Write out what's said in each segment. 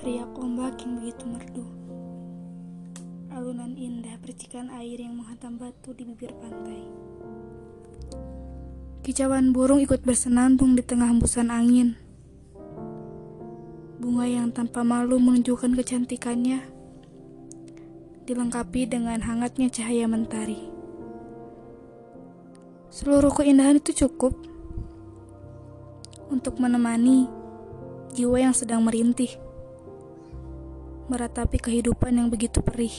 Riak ombak yang begitu merdu. Alunan indah percikan air yang menghantam batu di bibir pantai. Kicauan burung ikut bersenandung di tengah hembusan angin. Bunga yang tanpa malu menunjukkan kecantikannya, dilengkapi dengan hangatnya cahaya mentari. Seluruh keindahan itu cukup untuk menemani jiwa yang sedang merintih meratapi kehidupan yang begitu perih.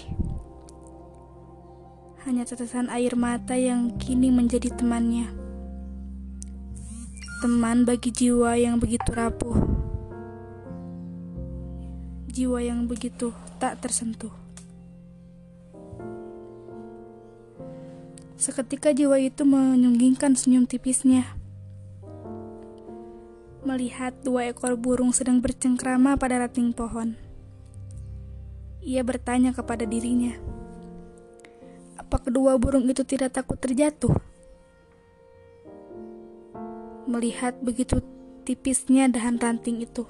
Hanya tetesan air mata yang kini menjadi temannya. Teman bagi jiwa yang begitu rapuh. Jiwa yang begitu tak tersentuh. Seketika jiwa itu menyunggingkan senyum tipisnya. Melihat dua ekor burung sedang bercengkrama pada ranting pohon. Ia bertanya kepada dirinya, apa kedua burung itu tidak takut terjatuh? Melihat begitu tipisnya dahan ranting itu.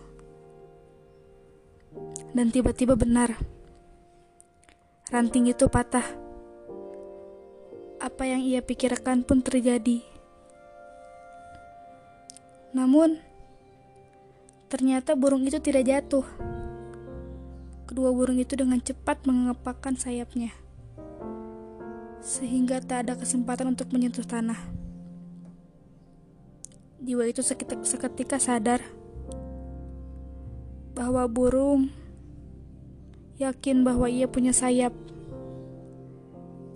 Dan tiba-tiba benar. Ranting itu patah. Apa yang ia pikirkan pun terjadi. Namun, ternyata burung itu tidak jatuh. Kedua burung itu dengan cepat mengepakkan sayapnya sehingga tak ada kesempatan untuk menyentuh tanah. Jiwa itu seketika, sadar bahwa burung yakin bahwa ia punya sayap.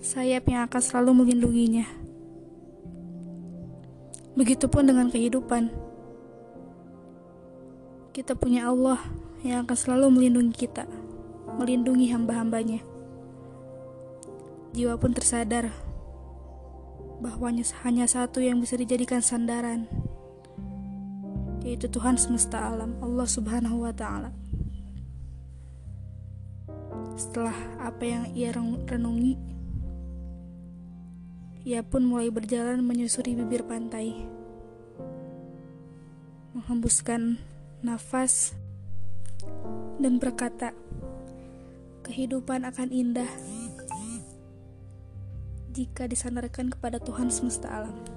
Sayap yang akan selalu melindunginya. Begitupun dengan kehidupan. Kita punya Allah yang akan selalu melindungi kita, melindungi hamba-hambanya jiwa pun tersadar bahwa hanya satu yang bisa dijadikan sandaran, yaitu Tuhan semesta alam, Allah Subhanahu wa Ta'ala. Setelah apa yang ia renungi, ia pun mulai berjalan menyusuri bibir pantai, menghembuskan nafas, dan berkata, "Kehidupan akan indah." jika disandarkan kepada Tuhan semesta alam.